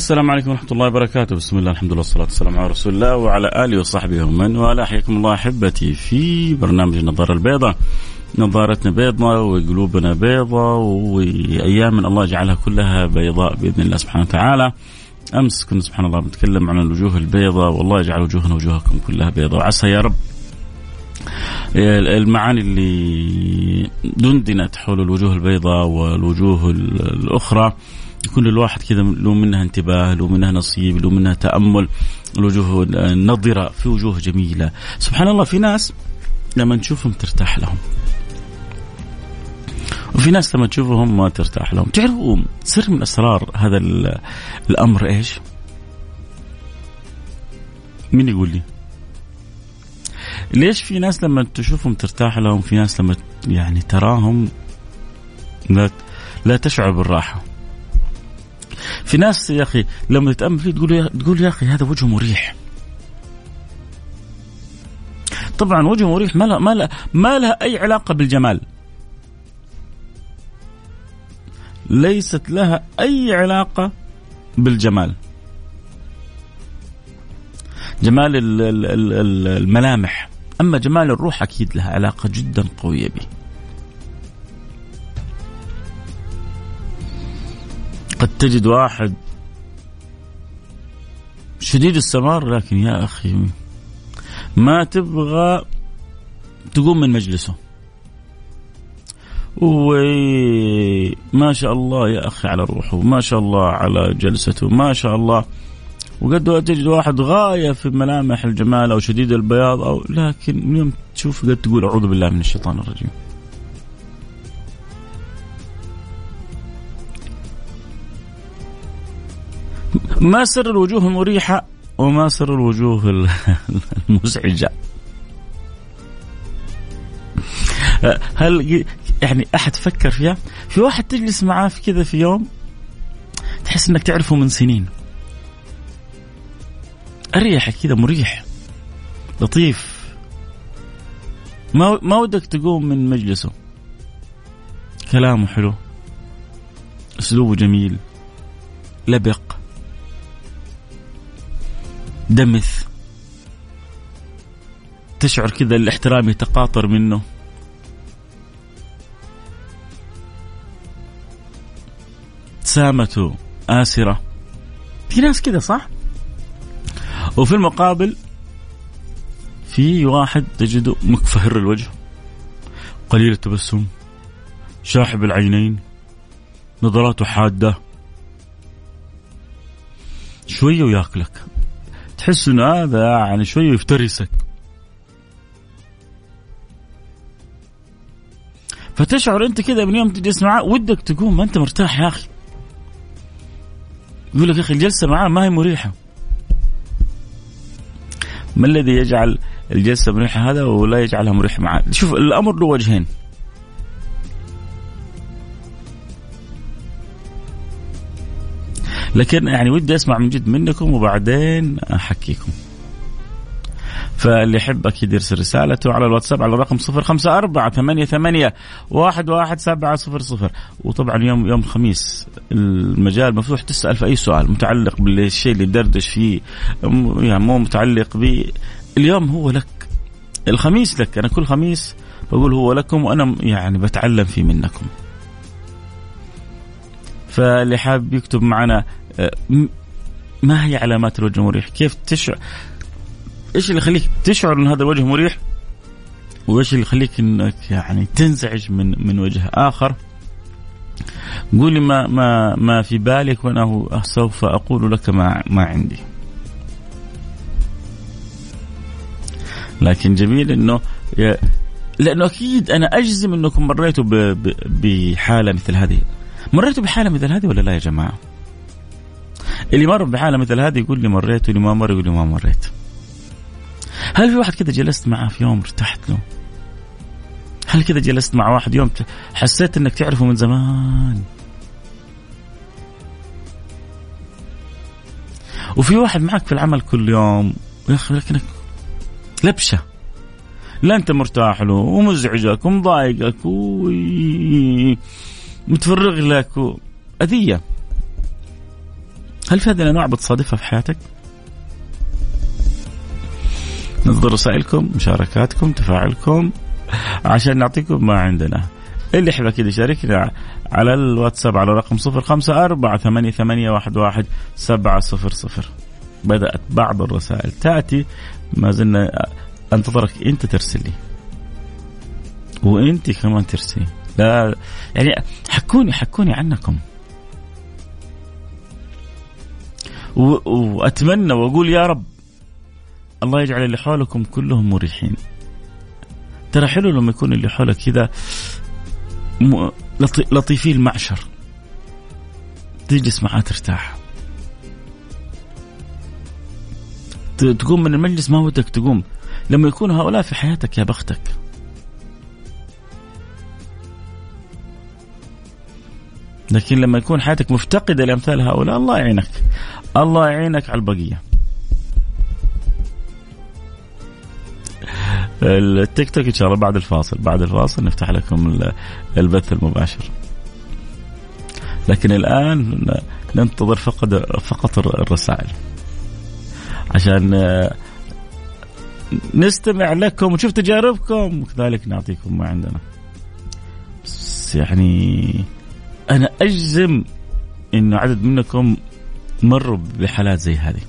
السلام عليكم ورحمة الله وبركاته، بسم الله الحمد لله والصلاة والسلام على رسول الله وعلى آله وصحبه ومن والاه، حياكم الله أحبتي في برنامج النظارة البيضاء. نظارتنا بيضاء وقلوبنا بيضاء وأيام من الله جعلها كلها بيضاء بإذن الله سبحانه وتعالى. أمس كنا سبحان الله بنتكلم عن الوجوه البيضاء والله يجعل وجوهنا وجوهكم كلها بيضاء وعسى يا رب المعاني اللي دندنت حول الوجوه البيضاء والوجوه الأخرى يكون الواحد كذا له منها انتباه له منها نصيب له منها تأمل الوجوه النضرة في وجوه جميلة. سبحان الله في ناس لما تشوفهم ترتاح لهم. وفي ناس لما تشوفهم ما ترتاح لهم. تعرفوا سر من أسرار هذا الأمر إيش؟ مين يقول لي؟ ليش في ناس لما تشوفهم ترتاح لهم في ناس لما يعني تراهم لا لا تشعر بالراحة؟ في ناس يا أخي لما تتأمل فيه تقول تقول يا أخي هذا وجه مريح. طبعا وجه مريح ما لها ما لها ما لها أي علاقة بالجمال. ليست لها أي علاقة بالجمال. جمال الملامح. أما جمال الروح أكيد لها علاقة جدا قوية به قد تجد واحد شديد السمار لكن يا أخي ما تبغى تقوم من مجلسه وما شاء الله يا أخي على روحه ما شاء الله على جلسته ما شاء الله وقد تجد واحد غاية في ملامح الجمال أو شديد البياض أو لكن يوم تشوف قد تقول أعوذ بالله من الشيطان الرجيم. ما سر الوجوه المريحة وما سر الوجوه المزعجة. هل يعني أحد فكر فيها؟ في واحد تجلس معاه في كذا في يوم تحس إنك تعرفه من سنين. اريح كذا مريح لطيف ما ما ودك تقوم من مجلسه كلامه حلو أسلوبه جميل لبق دمث. تشعر كذا الاحترام يتقاطر منه. ابتسامته آسرة. في ناس كذا صح؟ وفي المقابل في واحد تجده مكفهر الوجه. قليل التبسم. شاحب العينين. نظراته حادة. شوية وياكلك. تحس انه هذا يعني شوية يفترسك. فتشعر أنت كذا من يوم تجلس معاه ودك تقوم ما أنت مرتاح يا أخي. يقول لك يا أخي الجلسة معاه ما هي مريحة. ما الذي يجعل الجلسة مريحة هذا ولا يجعلها مريحة معاه شوف الأمر له وجهين. لكن يعني ودي أسمع من جد منكم وبعدين أحكيكم. فاللي يحب أكيد يرسل رسالته على الواتساب على الرقم صفر خمسة أربعة ثمانية ثمانية واحد واحد سبعة صفر صفر. وطبعا يوم يوم الخميس المجال مفتوح تسأل في أي سؤال متعلق بالشيء اللي دردش فيه يعني مو متعلق ب اليوم هو لك. الخميس لك. أنا كل خميس بقول هو لكم وأنا يعني بتعلم فيه منكم. فاللي حاب يكتب معنا ما هي علامات الوجه المريح؟ كيف تشعر إيش اللي يخليك تشعر إن هذا الوجه مريح؟ وإيش اللي يخليك إنك يعني تنزعج من من وجه آخر؟ قولي ما ما ما في بالك وأنا سوف أقول لك ما ما عندي. لكن جميل إنه لأنه أكيد أنا أجزم إنكم مريتوا بحالة مثل هذه. مريتوا بحالة مثل هذه ولا لا يا جماعة؟ اللي مر بحاله مثل هذه يقول لي مريت واللي ما مر يقول لي ما مريت. هل في واحد كذا جلست معه في يوم ارتحت له؟ هل كذا جلست مع واحد يوم حسيت إنك تعرفه من زمان؟ وفي واحد معك في العمل كل يوم يا أخي لكنك لبشة لا أنت مرتاح له ومزعجك ومضايقك ومتفرغ لك و... اذيه هل في هذه الأنواع بتصادفها في حياتك؟ ننتظر رسائلكم مشاركاتكم تفاعلكم عشان نعطيكم ما عندنا. اللي يحب أكيد يشاركنا على الواتساب على رقم صفر خمسة أربعة ثمانية, ثمانية واحد, واحد سبعة صفر صفر. بدأت بعض الرسائل تأتي ما زلنا أنتظرك. أنت ترسل لي وأنت كمان ترسلي. لا يعني حكوني حكوني عنكم. وأتمنى وأقول يا رب الله يجعل اللي حولكم كلهم مريحين. ترى حلو لما يكون اللي حولك كذا لطيفي المعشر تجلس معاه ترتاح. تقوم من المجلس ما ودك تقوم. لما يكون هؤلاء في حياتك يا بختك. لكن لما يكون حياتك مفتقدة لأمثال هؤلاء الله يعينك. الله يعينك على البقية. التيك توك إن شاء الله بعد الفاصل بعد الفاصل نفتح لكم البث المباشر. لكن الآن ننتظر فقط فقط الرسائل. عشان نستمع لكم ونشوف تجاربكم. وكذلك نعطيكم ما عندنا. بس يعني أنا أجزم إنه عدد منكم مروا بحالات زي هذه.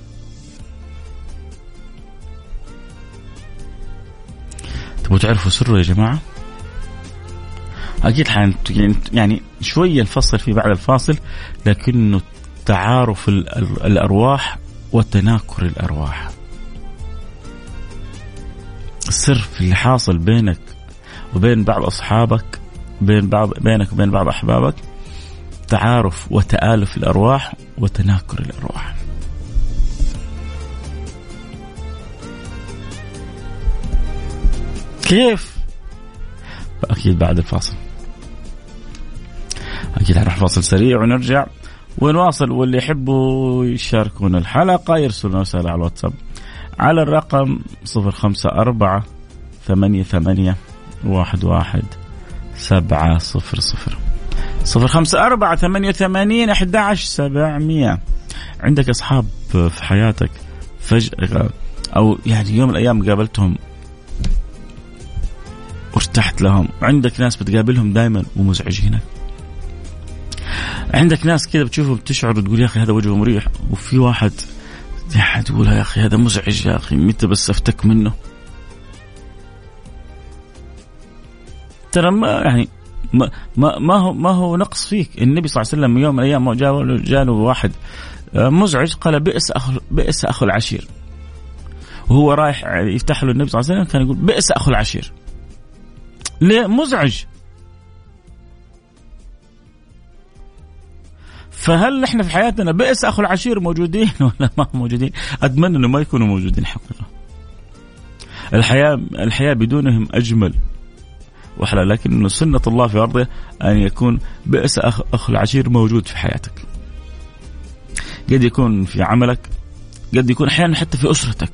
تبغوا تعرفوا سره يا جماعة؟ أكيد حن يعني شوية نفصل فيه بعد الفاصل لكنه تعارف الأرواح وتناكر الأرواح. السر في اللي حاصل بينك وبين بعض أصحابك بين بعض بينك وبين بعض أحبابك تعارف وتآلف الأرواح وتناكر الأرواح. كيف؟ أكيد بعد الفاصل. أكيد حنروح فاصل سريع ونرجع ونواصل واللي يحبوا يشاركون الحلقة يرسلون رسالة على الواتساب على الرقم صفر خمسة أربعة ثمانية ثمانية واحد واحد سبعة صفر صفر. صفر خمسة أربعة ثمانية وثمانين أحد عشر سبعمية. عندك أصحاب في حياتك فجأة أو يعني يوم من الأيام قابلتهم وارتحت لهم. عندك ناس بتقابلهم دائما ومزعجينك. عندك ناس كذا بتشوفه بتشعر وتقول يا أخي هذا وجهه مريح وفي واحد يعني تقول يا أخي هذا مزعج يا أخي متى بس أفتك منه؟ ترى ما يعني ما ما ما هو ما هو نقص فيك. النبي صلى الله عليه وسلم يوم من الأيام جاء له واحد آه، مزعج قال بئس اخو بئس اخو العشير. وهو رايح يفتح له النبي صلى الله عليه وسلم كان يقول بئس اخو العشير. ليه؟ مزعج. فهل إحنا في حياتنا بئس اخو العشير موجودين ولا ما موجودين؟ أتمنى إنه ما يكونوا موجودين حقيقه. الحياة الحياة بدونهم أجمل. واحلى لكن سنة الله في أرضه أن يكون بئس اخ العشير موجود في حياتك. قد يكون في عملك قد يكون أحيانا حتى في أسرتك.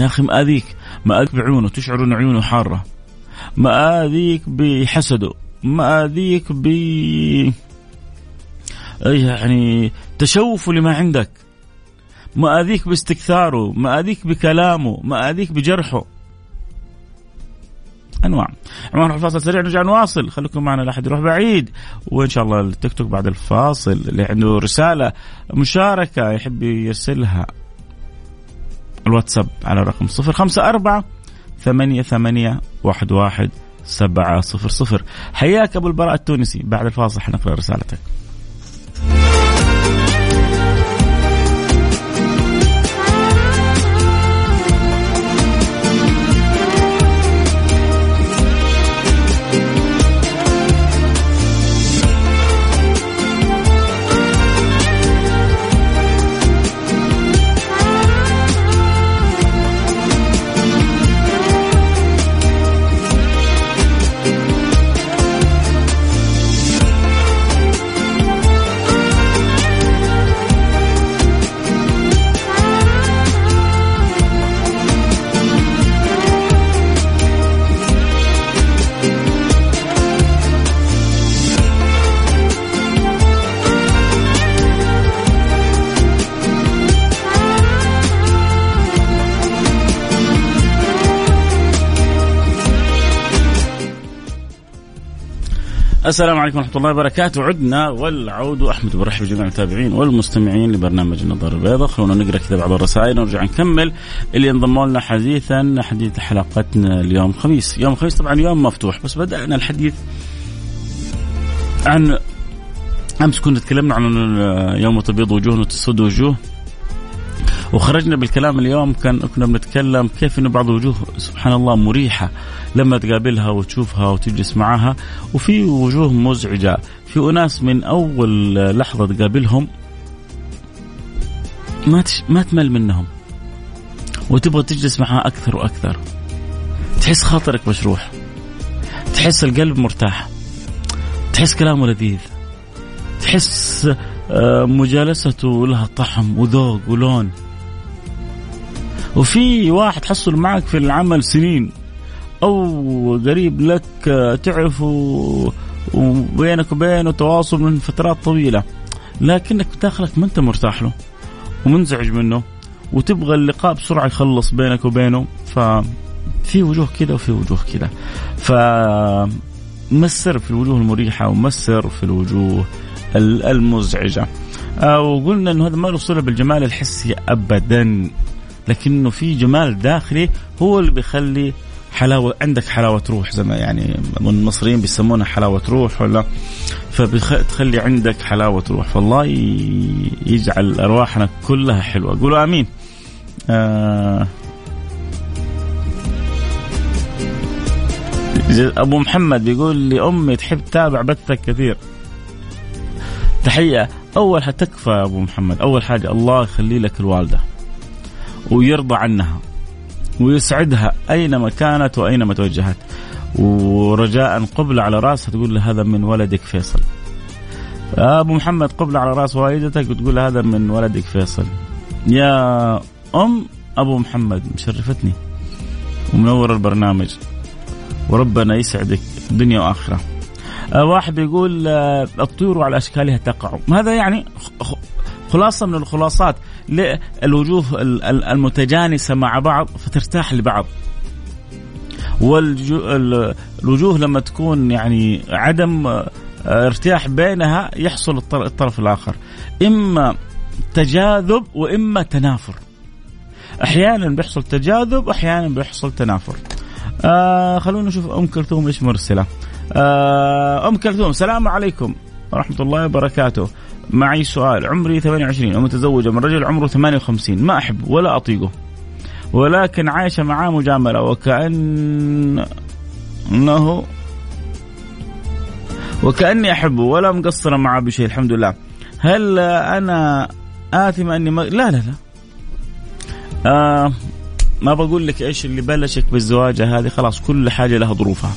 يا أخي مآذيك مآذيك بعيونه تشعر ان عيونه حارة مآذيك بحسده مآذيك ب يعني تشوفه لما عندك مآذيك باستكثاره مآذيك بكلامه مآذيك بجرحه. انواع عموما الفاصل سريع نرجع نواصل. خليكم معنا لا أحد يروح بعيد. وإن شاء الله التيك توك بعد الفاصل اللي عنده رسالة مشاركة يحب يرسلها. الواتساب على رقم صفر خمسة أربعة ثمانية ثمانية واحد واحد سبعة صفر صفر. حياك أبو البراء التونسي. بعد الفاصل حنقرأ رسالتك. السلام عليكم ورحمة الله وبركاته. عدنا والعود أحمد برحب جميع المتابعين والمستمعين لبرنامج النظر البيضاء. خلونا نقرأ كذا بعض الرسائل ونرجع نكمل اللي انضموا لنا حديثا حديث حلقتنا اليوم خميس. يوم خميس طبعا يوم مفتوح بس بدأنا الحديث عن أمس كنا تكلمنا عن يوم تبيض وجوه وتسود وجوه. وخرجنا بالكلام اليوم كان كنا بنتكلم كيف إنه بعض الوجوه سبحان الله مريحة لما تقابلها وتشوفها وتجلس معها وفي وجوه مزعجة. في أناس من أول لحظة تقابلهم ما تش... ما تمل منهم وتبغى تجلس معها أكثر وأكثر. تحس خاطرك مشروح. تحس القلب مرتاح. تحس كلامه لذيذ. تحس آه، مجالسته لها طعم وذوق ولون. وفي واحد حصل معك في العمل سنين أو قريب لك تعرفه وبينك وبينه تواصل من فترات طويلة لكنك داخلك ما أنت مرتاح له ومنزعج منه وتبغى اللقاء بسرعة يخلص بينك وبينه ففي وجوه كذا وفي وجوه كذا ف ما السر في الوجوه المريحة وما السر في الوجوه المزعجة؟ وقلنا إنه هذا ما له صلة بالجمال الحسي ابدا. لكنه في جمال داخلي هو اللي بيخلي حلاوة عندك حلاوة روح زي ما يعني المصريين بيسمونها حلاوة روح ولا؟ فبتخلي عندك حلاوة روح فالله يجعل أرواحنا كلها حلوة. قولوا آمين. آه أبو محمد بيقول لي امي تحب تتابع بثك كثير. تحية. أول حتكفى يا أبو محمد أول حاجة الله يخلي لك الوالدة. ويرضى عنها ويسعدها أينما كانت وأينما توجهت. ورجاء قبل على رأسها تقول له هذا من ولدك فيصل. أبو محمد قبل على رأس والدتك وتقول هذا من ولدك فيصل. يا أم أبو محمد مشرفتني ومنور البرنامج. وربنا يسعدك دنيا وآخرة. آه واحد يقول آه الطيور على أشكالها تقع. هذا يعني خلاصة من الخلاصات للوجوه المتجانسة مع بعض فترتاح لبعض. والوجوه لما تكون يعني عدم آه، ارتياح بينها يحصل الطرف الآخر. إما تجاذب وإما تنافر. أحيانا بيحصل تجاذب أحيانا بيحصل تنافر. آه خلونا نشوف أم كلثوم إيش مرسلة. آه أم كلثوم السلام عليكم ورحمة الله وبركاته. معي سؤال. عمري 28 ومتزوجة من رجل عمره 58 ما أحب ولا أطيقه. ولكن عايشة معاه مجاملة وكأن أنه وكأني أحبه ولا مقصرة معاه بشيء الحمد لله. هل أنا آثمة أني ما... لا لا لا. آه ما بقول لك إيش اللي بلشك بالزواجه هذه خلاص كل حاجة لها ظروفها.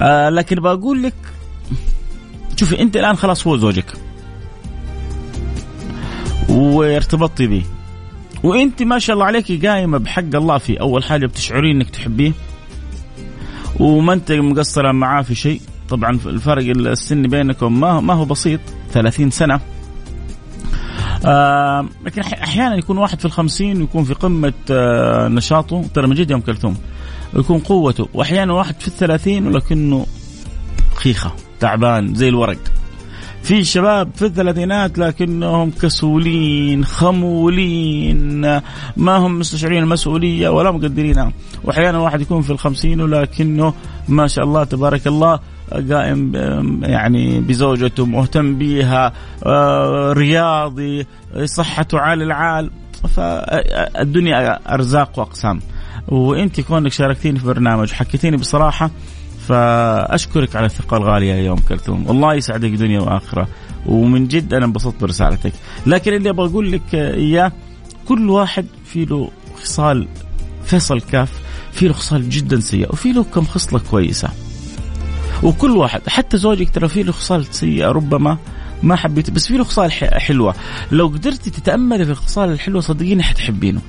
آه لكن بقول لك شوفي أنت الآن خلاص هو زوجك. وارتبطتي به وانت ما شاء الله عليك قايمة بحق الله فيه أول حاجة بتشعرين إنك تحبيه. وما أنت مقصرة معاه في شيء. طبعا الفرق السن بينكم ما ما هو بسيط. 30 سنة. آه لكن أحيانا يكون واحد في الخمسين ويكون في قمة آه نشاطه. ترى من جد يا ام كلثوم. ويكون قوته. واحيانا واحد في الثلاثين ولكنه خيخة تعبان زي الورق. في شباب في الثلاثينات لكنهم كسولين خمولين ما هم مستشعرين المسؤولية ولا مقدرينها وأحيانا واحد يكون في الخمسين ولكنه ما شاء الله تبارك الله قائم يعني بزوجته مهتم بها آه، رياضي صحته عال العال. فالدنيا أرزاق وأقسام. وإنت كونك شاركتيني في برنامج حكيتيني بصراحة فأشكرك على الثقة الغالية يا ام كلثوم والله يسعدك دنيا وآخرة. ومن جد أنا انبسطت برسالتك. لكن اللي أبغى أقول لك إياه كل واحد في له خصال فيصل كاف في له خصال جدا سيئه وفي له كم خصلة كويسة. وكل واحد حتى زوجك ترى في له خصال سيئه ربما ما حبيت بس في له خصال حلوة. لو قدرتي تتأملي في الخصال الحلوة صدقيني حتحبينه.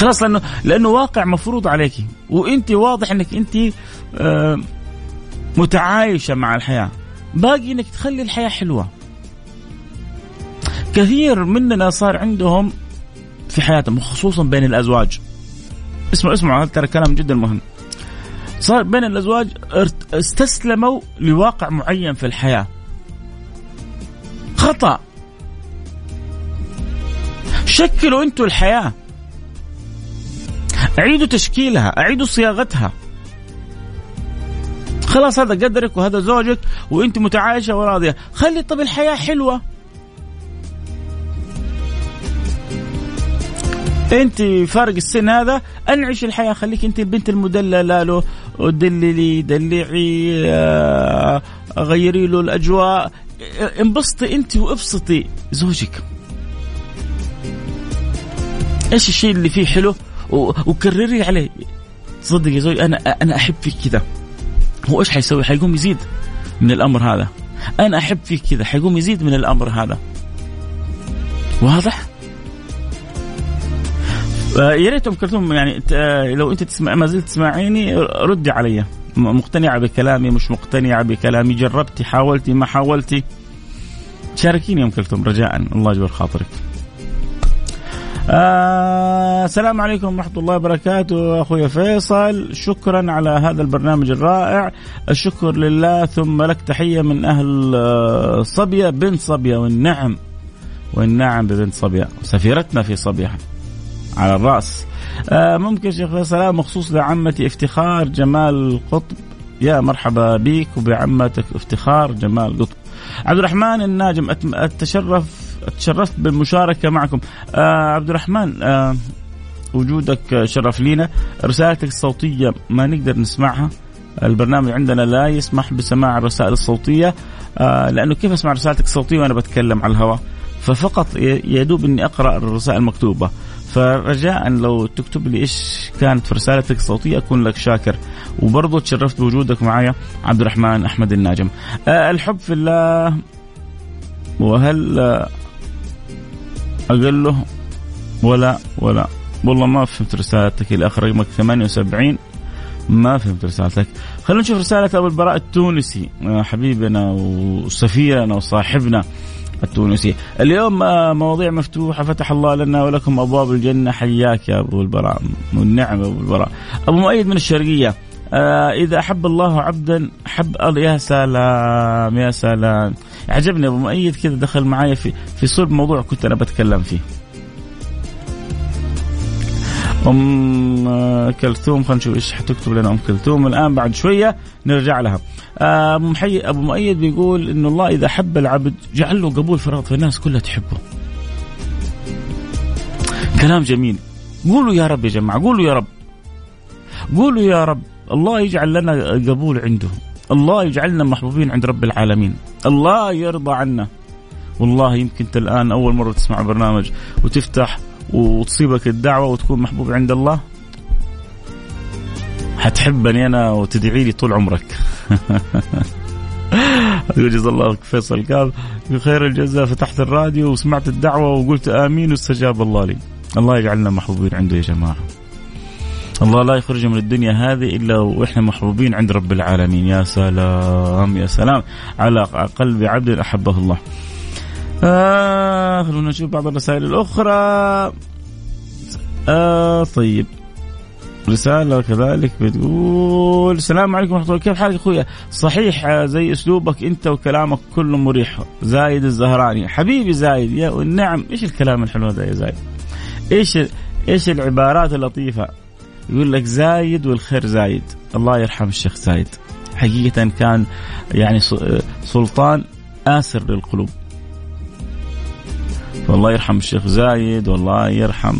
خلاص لأنه لأنه واقع مفروض عليك. وأنت واضح إنك أنت آه، متعايشة مع الحياة. باقي إنك تخلي الحياة حلوة. كثير مننا صار عندهم في حياتهم خصوصا بين الأزواج. اسمعوا اسمعوا ترى كلام جدا مهم. صار بين الأزواج استسلموا لواقع معين في الحياة. خطأ. شكلوا أنتم الحياة. اعيدوا تشكيلها اعيدوا صياغتها. خلاص هذا قدرك وهذا زوجك وأنت متعايشة وراضية. خلي طب الحياة حلوة. أنت فارق السن هذا أنعش الحياة. خليك أنت البنت المدلله له دللي دلعي آه، غيري له الأجواء. انبسطي أنت وابسطي زوجك. إيش الشيء اللي فيه حلو؟ وكرري عليه. تصدق يا زوجي أنا أنا أحب فيك كذا. هو إيش حيسوي؟ حيقوم يزيد من الأمر هذا. أنا أحب فيك كذا حيقوم يزيد من الأمر هذا. واضح؟ آه، يا ريت ام كلثوم يعني آه، لو أنت تسمع ما زلت تسمعيني ردي علي. مقتنعه بكلامي مش مقتنعه بكلامي. جربتي حاولتي ما حاولتي. شاركيني ام كلثوم رجاء. الله يجبر خاطرك. آه السلام عليكم ورحمة الله وبركاته أخوي فيصل. شكرا على هذا البرنامج الرائع. الشكر لله. ثم لك تحية من أهل آه، صبية بنت صبية والنعم. والنعم ببنت صبية. سفيرتنا في صبية. على الرأس. آه ممكن شيخ فيصل مخصوص لعمتي افتخار جمال قطب. يا مرحبا بك وبعمتك افتخار جمال قطب. عبد الرحمن الناجم أتشرف تشرفت بالمشاركة معكم. آه عبد الرحمن آه وجودك شرف لينا. رسالتك الصوتية ما نقدر نسمعها. البرنامج عندنا لا يسمح بسماع الرسائل الصوتية آه لأنه كيف أسمع رسالتك الصوتية وأنا بتكلم على الهواء؟ ففقط يدوب إني أقرأ الرسائل المكتوبة. فرجاء لو تكتب لي إيش كانت في رسالتك الصوتية أكون لك شاكر. وبرضه تشرفت بوجودك معايا عبد الرحمن أحمد الناجم. أه الحب في الله وهل أقل له ولا ولا. والله ما فهمت رسالتك إلى آخر رقمك 78 ما فهمت رسالتك. خلينا نشوف رسالة أبو البراء التونسي آه، حبيبنا وسفيرنا وصاحبنا التونسي. اليوم آه، مواضيع مفتوحة فتح الله لنا ولكم أبواب الجنة. حياك يا أبو البراء. والنعم أبو البراء. أبو مؤيد من الشرقية. إذا أحب الله عبدا حب يا سلام يا سلام. عجبني أبو مؤيد كذا دخل معي في في صلب موضوع كنت أنا بتكلم فيه. أم آه، كلثوم خلينا نشوف إيش حتكتب لنا. أم كلثوم الآن بعد شوية نرجع لها. آه، محي أبو مؤيد بيقول انه الله إذا حب العبد جعل له قبول فراغ فالناس كلها تحبه. كلام جميل. قولوا يا رب يا جماعة قولوا يا رب. قولوا يا رب. الله يجعل لنا قبول عنده الله يجعلنا محبوبين عند رب العالمين. الله يرضى عنا. والله يمكن أنت الآن أول مرة تسمع برنامج وتفتح وتصيبك الدعوة وتكون محبوب عند الله. حتحبني أنا وتدعي لي طول عمرك. جزا الله فيصل قال بخير الجزاء فتحت الراديو وسمعت الدعوة وقلت آمين واستجاب الله لي. الله يجعلنا محبوبين عنده يا جماعة. الله لا يخرج من الدنيا هذه إلا وإحنا محبوبين عند رب العالمين. يا سلام يا سلام. على قلب عبد أحبه الله. آه خلونا نشوف بعض الرسائل الأخرى. آه طيب. رسالة كذلك بتقول السلام عليكم ورحمة الله. كيف حالك أخويا؟ صحيح آه، زي أسلوبك أنت وكلامك كله مريح. زايد الزهراني. حبيبي زايد يا نعم. إيش الكلام الحلو هذا يا زايد؟ إيش إيش العبارات اللطيفة؟ يقول لك زايد والخير زايد. الله يرحم الشيخ زايد. حقيقة كان يعني سلطان آسر للقلوب. فالله يرحم الشيخ زايد والله يرحم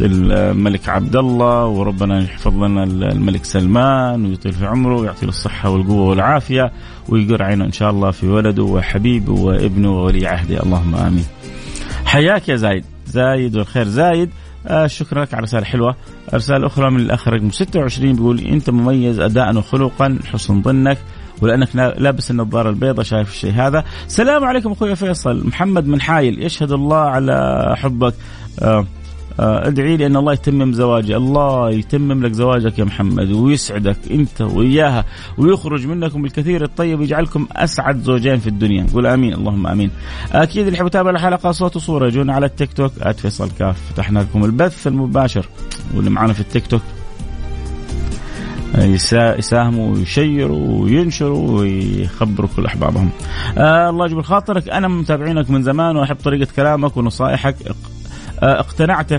الملك عبد الله وربنا يحفظ لنا الملك سلمان ويطيل في عمره ويعطي له الصحة والقوة والعافية ويقر عينه إن شاء الله في ولده وحبيبه وابنه وولي عهده. اللهم آمين. حياك يا زايد. زايد والخير. زايد آه شكرا لك على رسالة حلوة. رسالة أخرى من الأخ رقم 26 بيقول أنت مميز أداء وخلقا حسن ظنك ولأنك لابس النظارة البيضاء شايف الشيء هذا. سلام عليكم أخوي فيصل. محمد من حايل يشهد الله على حبك. آه، ادعي لي أن الله يتمم زواجي، الله يتمم لك زواجك يا محمد ويسعدك أنت وإياها ويخرج منكم الكثير الطيب ويجعلكم أسعد زوجين في الدنيا، قول آمين اللهم آمين. أكيد اللي يحب يتابع الحلقة صوت وصورة يجونا على التيك توك @فيصل كاف فتحنا لكم البث المباشر. واللي معنا في التيك توك يساهموا ويشيروا وينشروا ويخبروا كل أحبابهم. آه الله يجبر خاطرك. أنا متابعينك من زمان وأحب طريقة كلامك ونصائحك. آه اقتنعت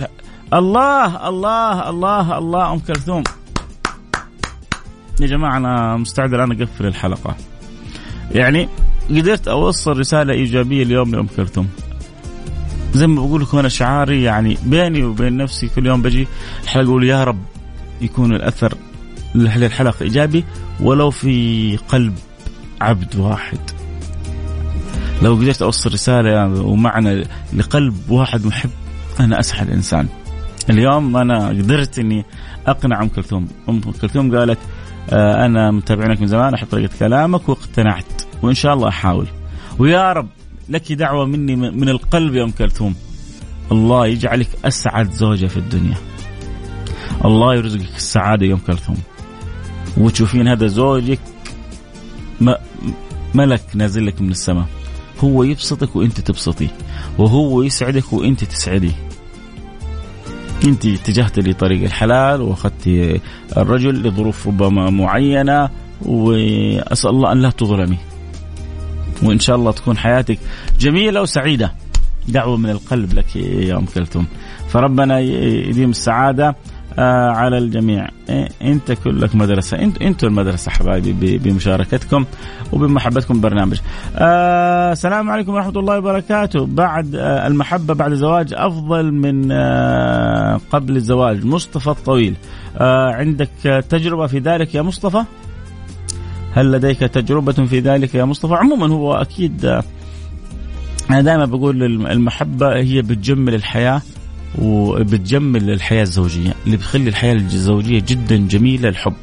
الله الله الله الله أم كلثوم. يا جماعة أنا مستعد الآن أقفل الحلقة. يعني قدرت أوصل رسالة إيجابية اليوم لأم كلثوم. زي ما بقول لكم أنا شعاري يعني بيني وبين نفسي كل يوم بجي حلقه أقول يا رب يكون الأثر للحلقة إيجابي ولو في قلب عبد واحد. لو قدرت أوصل رسالة ومعنى لقلب واحد محب أنا اسعد انسان. اليوم أنا قدرت إني أقنع أم كلثوم، أم كلثوم قالت آه أنا متابعينك من زمان أحب طريقة كلامك واقتنعت وإن شاء الله أحاول. ويا رب لك دعوة مني من القلب يا أم كلثوم. الله يجعلك أسعد زوجة في الدنيا. الله يرزقك السعادة يا أم كلثوم. وتشوفين هذا زوجك ملك نازل لك من السماء. هو يبسطك وأنت تبسطي. وهو يسعدك وانت تسعدي. انت اتجهت لطريق الحلال واخذت الرجل لظروف ربما معينة وأسأل الله أن لا تظلمي. وإن شاء الله تكون حياتك جميلة وسعيدة. دعوة من القلب لك يا أم كلثوم. فربنا يديم السعادة. آه على الجميع. إيه انت كلك مدرسة. انت أنتم المدرسة حبايبي بمشاركتكم وبمحبتكم برنامج. آه السلام عليكم ورحمة الله وبركاته. بعد آه المحبة بعد الزواج أفضل من آه قبل الزواج. مصطفى الطويل. آه عندك تجربة في ذلك يا مصطفى؟ هل لديك تجربة في ذلك يا مصطفى؟ عموما هو أكيد أنا دائما بقول المحبة هي بتجمل الحياة. وبتجمل الحياة الزوجية اللي بتخلي الحياة الزوجية جدا جميلة الحب.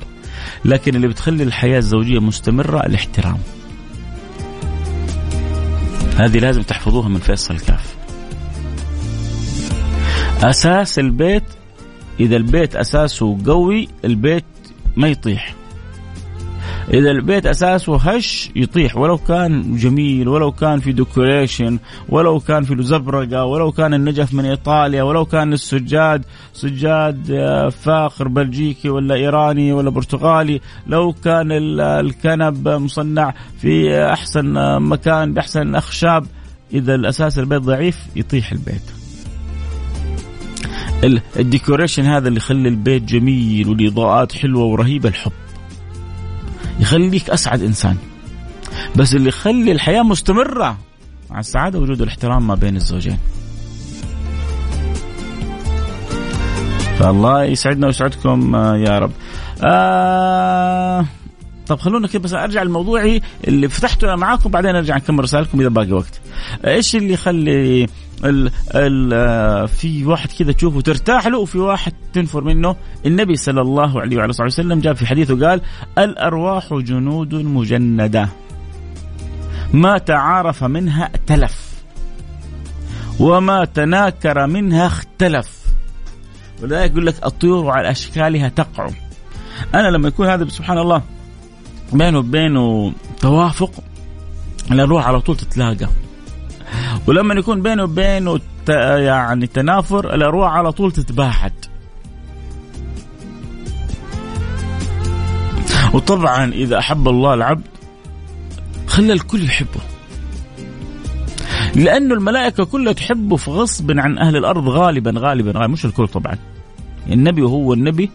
لكن اللي بتخلي الحياة الزوجية مستمرة الاحترام. هذه لازم تحفظوها من فيصل الكاف أساس البيت إذا البيت أساسه قوي البيت ما يطيح. إذا البيت أساسه هش يطيح ولو كان جميل ولو كان في ديكوريشن ولو كان في زبرقة ولو كان النجف من إيطاليا ولو كان السجاد سجاد آه، فاخر بلجيكي ولا إيراني ولا برتغالي لو كان الكنب مصنع في أحسن مكان بأحسن أخشاب إذا الأساس البيت ضعيف يطيح البيت. الديكوريشن هذا اللي يخلي البيت جميل والإضاءات حلوة ورهيبة الحب. يخليك أسعد إنسان. بس اللي يخلي الحياة مستمرة مع السعادة وجود الاحترام ما بين الزوجين. فالله يسعدنا ويسعدكم آه، يا رب. آه طب خلونا كده بس أرجع لموضوعي اللي فتحته معاكم بعدين أرجع نكمل رسائلكم إذا باقي وقت. إيش اللي يخلي ال ال آه، في واحد كذا تشوفه ترتاح له وفي واحد تنفر منه. النبي صلى الله عليه وعلى وسلم جاء في حديثه قال الأرواح جنود مجندة ما تعارف منها ائتلف وما تناكر منها اختلف. ولذلك يقول لك الطيور على أشكالها تقع أنا لما يكون هذا سبحان الله بينه وبينه توافق الأرواح على طول تتلاقى. ولما يكون بينه وبينه يعني تنافر الأرواح على طول تتباعد. وطبعا إذا أحب الله العبد خلى الكل يحبه. لأنه الملائكة كلها تحبه في غصب عن أهل الأرض غالبا غالبا, غالبا مش الكل طبعا. النبي وهو النبي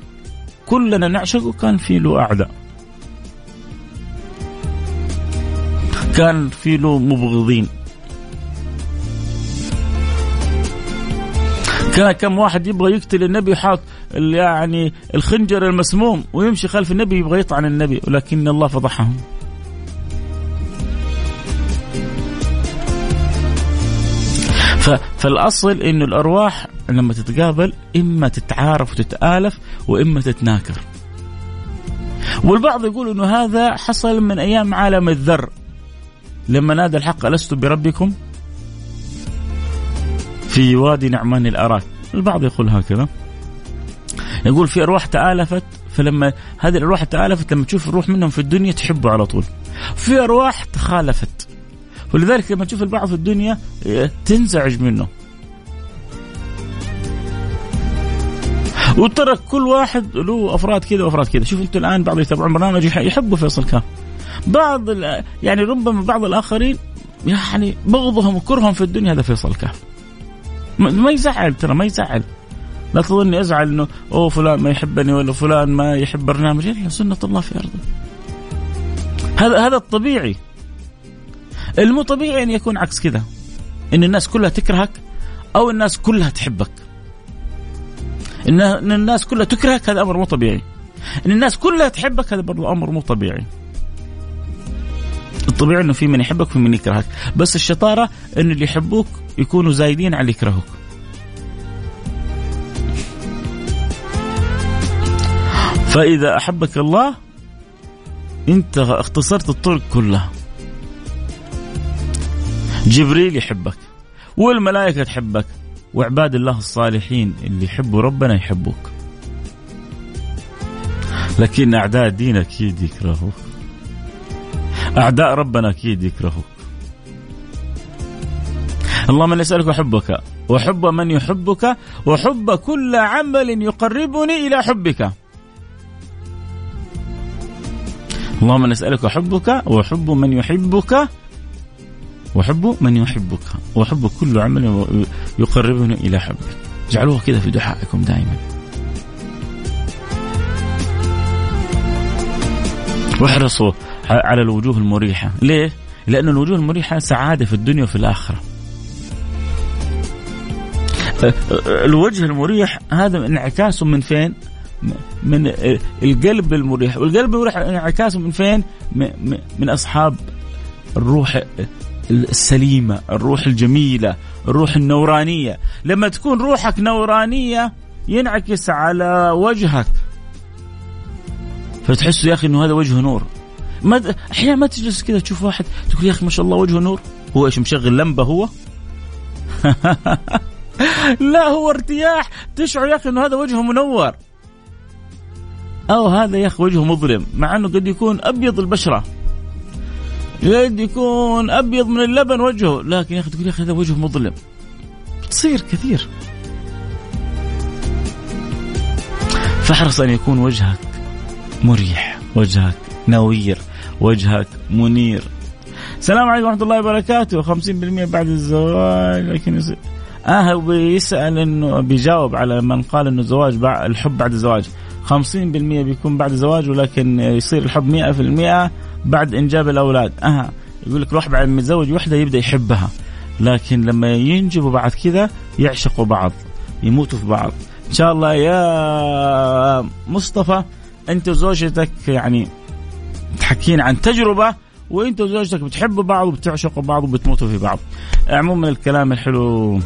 كلنا نعشقه كان في له أعداء. كان في له مبغضين. كان كم واحد يبغى يقتل النبي حاط يعني الخنجر المسموم ويمشي خلف النبي يبغى يطعن النبي ولكن الله فضحهم. فالأصل إنه الأرواح لما تتقابل إما تتعارف وتتآلف وإما تتناكر. والبعض يقول إنه هذا حصل من أيام عالم الذر. لما نادى الحق ألست بربكم؟ في وادي نعمان الأراك. البعض يقول هكذا. يقول في أرواح تآلفت فلما هذه الأرواح تآلفت لما تشوف الروح منهم في الدنيا تحبه على طول. في أرواح تخالفت. ولذلك لما تشوف البعض في الدنيا تنزعج منه. وترى كل واحد له أفراد كذا وأفراد كذا. شوف أنتم الآن بعض يتابعون برنامج يحبوا فيصل كاف بعض يعني ربما بعض الآخرين يعني بغضهم وكرههم في الدنيا هذا فيصل كاف ما يزعل ترى ما يزعل. لا تظني أزعل إنه أوه فلان ما يحبني ولا فلان ما يحب برنامج لا سنة الله في أرضه. هذا هذا الطبيعي. المو طبيعي أن يكون عكس كذا. إن الناس كلها تكرهك أو الناس كلها تحبك. إن الناس كلها تكرهك هذا أمر مو طبيعي. إن الناس كلها تحبك هذا برضو أمر مو طبيعي. الطبيعي إنه في من يحبك وفي من يكرهك. بس الشطارة ان اللي يحبوك يكونوا زايدين على اللي يكرهوك. فإذا أحبك الله أنت اختصرت الطرق كلها. جبريل يحبك والملائكة تحبك وعباد الله الصالحين اللي يحبوا ربنا يحبوك. لكن أعداء الدين أكيد يكرهوك. أعداء ربنا أكيد يكرهوك. اللهم إني أسألك احبك وحب من يحبك وحب كل عمل يقربني إلى حبك. اللهم نسألك حبك وحب من يحبك وحب من يحبك وحب كل عمل يقربني إلى حبك. اجعلوها كذا في دعائكم دائما. واحرصوا على الوجوه المريحة. ليه؟ لأن الوجوه المريحة سعادة في الدنيا وفي الآخرة. الوجه المريح هذا انعكاس من فين؟ من القلب المريح. والقلب المريح انعكاسه من فين؟ من أصحاب الروح السليمة الروح الجميلة الروح النورانية. لما تكون روحك نورانية ينعكس على وجهك. فتحس يا أخي أنه هذا وجه نور. ما أحيانا ما تجلس كذا تشوف واحد تقول يا أخي ما شاء الله وجهه نور. هو إيش مشغل لمبة هو؟ لا هو ارتياح. تشعر يا أخي إنه هذا وجهه منور. أو هذا يا أخي وجهه مظلم. مع إنه قد يكون أبيض البشرة. قد يكون أبيض من اللبن وجهه. لكن يا أخي تقول يا أخي هذا وجهه مظلم. تصير كثير. فاحرص أن يكون وجهك مريح. وجهك نوير وجهك منير. السلام عليكم ورحمة الله وبركاته. 50% بعد الزواج لكن يصير آه بيسأل انه بيجاوب على من قال إنه الزواج الحب بعد الزواج. 50% بيكون بعد زواج ولكن يصير الحب 100% بعد إنجاب الأولاد. أها يقول لك الواحد بعد ما يتزوج وحدة يبدأ يحبها. لكن لما ينجبوا بعد كذا يعشقوا بعض يموتوا في بعض. إن شاء الله يا مصطفى أنت وزوجتك يعني تحكين عن تجربة وإنت وزوجتك بتحبوا بعض وبتعشقوا بعض وبتموتوا في بعض. عموما الكلام الحلو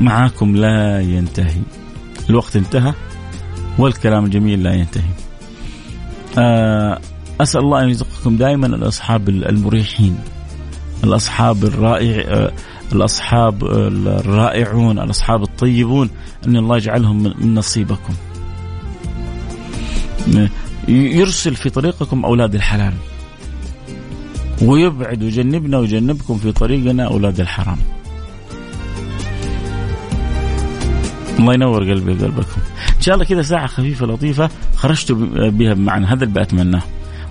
معاكم لا ينتهي. الوقت انتهى والكلام الجميل لا ينتهي. آه، أسأل الله أن يرزقكم دائما الأصحاب المريحين الأصحاب الرائع آه، الأصحاب الرائعون الأصحاب الطيبون أن الله يجعلهم من نصيبكم. يرسل في طريقكم أولاد الحلال. ويبعد ويجنبنا ويجنبكم في طريقنا أولاد الحرام. الله ينور قلبي وقلبكم. إن شاء الله كذا ساعة خفيفة لطيفة خرجت بها بمعنى هذا اللي بتمناه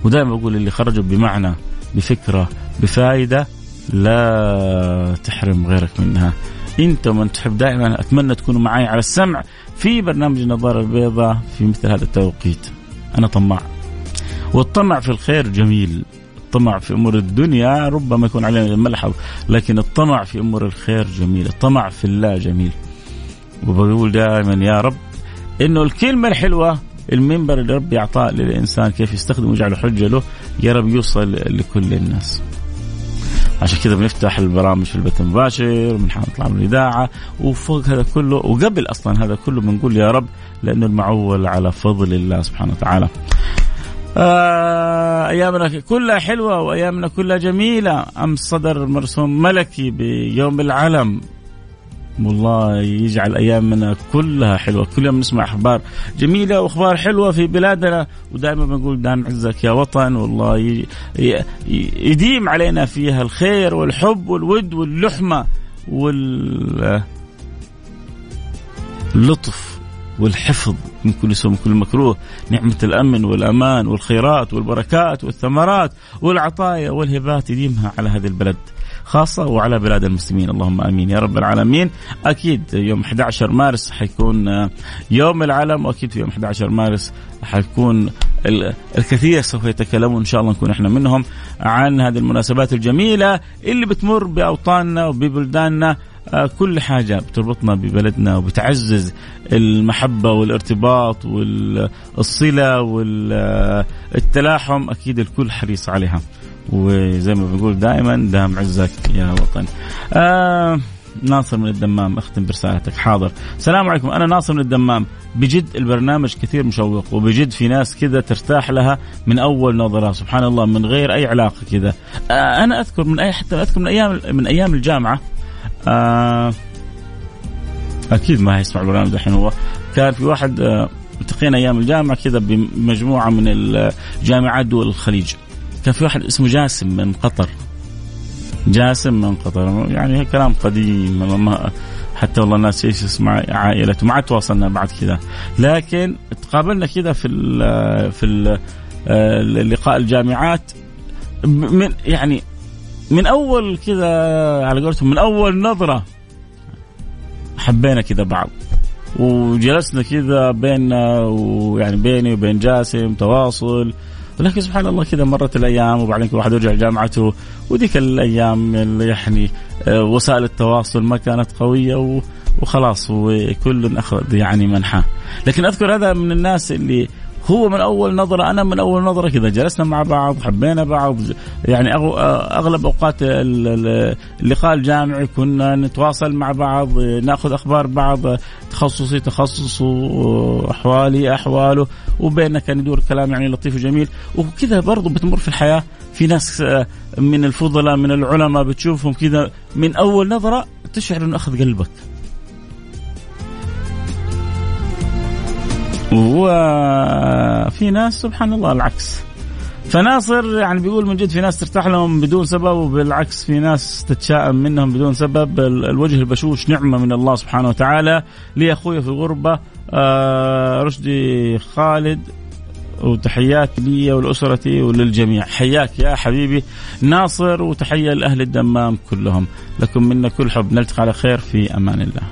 ودائما بقول اللي خرجوا بمعنى بفكرة بفائدة لا تحرم غيرك منها. أنت ومن تحب دائما أتمنى تكونوا معي على السمع في برنامج النظارة البيضاء في مثل هذا التوقيت. أنا طماع. والطمع في الخير جميل. الطمع في أمور الدنيا ربما يكون علينا ملحظ لكن الطمع في أمور الخير جميل. الطمع في الله جميل. وبقول دائما يا رب إنه الكلمة الحلوة المنبر اللي ربي أعطاه للإنسان كيف يستخدمه ويجعله حجة له يا رب يوصل لكل الناس. عشان كذا بنفتح البرامج في البث المباشر وبنطلع من الإذاعة وفوق هذا كله وقبل أصلا هذا كله بنقول يا رب لأنه المعول على فضل الله سبحانه وتعالى. آه أيامنا كلها حلوة وأيامنا كلها جميلة أمس صدر مرسوم ملكي بيوم العلم والله يجعل أيامنا كلها حلوة. كل يوم نسمع أخبار جميلة وأخبار حلوة في بلادنا. ودائما بنقول دام عزك يا وطن والله يديم علينا فيها الخير والحب والود واللحمة واللطف والحفظ من كل سوء من كل مكروه. نعمة الأمن والأمان والخيرات والبركات والثمرات والعطايا والهبات يديمها على هذه البلد. خاصة وعلى بلاد المسلمين. اللهم آمين. يا رب العالمين. أكيد يوم 11 مارس حيكون يوم العالم وأكيد في يوم 11 مارس حيكون الكثير سوف يتكلمون إن شاء الله نكون إحنا منهم عن هذه المناسبات الجميلة اللي بتمر بأوطاننا وببلداننا. آه، كل حاجة بتربطنا ببلدنا وبتعزز المحبة والارتباط والصلة والتلاحم أكيد الكل حريص عليها. وزي ما بنقول دائما دام عزك يا وطن. آه ناصر من الدمام اختم برسالتك. حاضر. السلام عليكم. أنا ناصر من الدمام. بجد البرنامج كثير مشوق وبجد في ناس كذا ترتاح لها من أول نظرة. سبحان الله من غير أي علاقة كذا. آه أنا أذكر من اي حتى أذكر من أيام من أيام الجامعة. آه أكيد ما هيسمع البرنامج الحين هو. كان في واحد آه التقينا أيام الجامعة كذا بمجموعة من الجامعات دول الخليج. كان في واحد اسمه جاسم من قطر. جاسم من قطر. يعني كلام قديم ما حتى والله الناس إيش اسمع عائلته. ما عاد تواصلنا بعد كذا. لكن تقابلنا كذا في ال في ال لقاء الجامعات. من يعني من أول كذا على قولتهم من أول نظرة حبينا كذا بعض. وجلسنا كذا بيننا ويعني بيني وبين جاسم تواصل. ولكن سبحان الله كذا مرت الأيام وبعدين كل واحد يرجع جامعته وذيك الأيام يعني آه، وسائل التواصل ما كانت قوية وخلاص وكل أخذ يعني منحاه لكن أذكر هذا من الناس اللي هو من أول نظرة أنا من أول نظرة كذا جلسنا مع بعض حبينا بعض يعني أغلب أوقات اللقاء الجامعي كنا نتواصل مع بعض نأخذ أخبار بعض تخصصي تخصصه أحوالي أحواله وبيننا كان يدور كلام يعني لطيف وجميل. وكذا برضه بتمر في الحياة في ناس من الفضلاء من العلماء بتشوفهم كذا من أول نظرة تشعر إنه أخذ قلبك. وفي ناس سبحان الله العكس. فناصر يعني بيقول من جد في ناس ترتاح لهم بدون سبب وبالعكس في ناس تتشائم منهم بدون سبب. الوجه البشوش نعمة من الله سبحانه وتعالى. لي أخوي في الغربة آه رشدي خالد وتحياتي لي ولأسرتي وللجميع. حياك يا حبيبي ناصر وتحية لأهل الدمام كلهم. لكم منا كل حب. نلتقي على خير في أمان الله.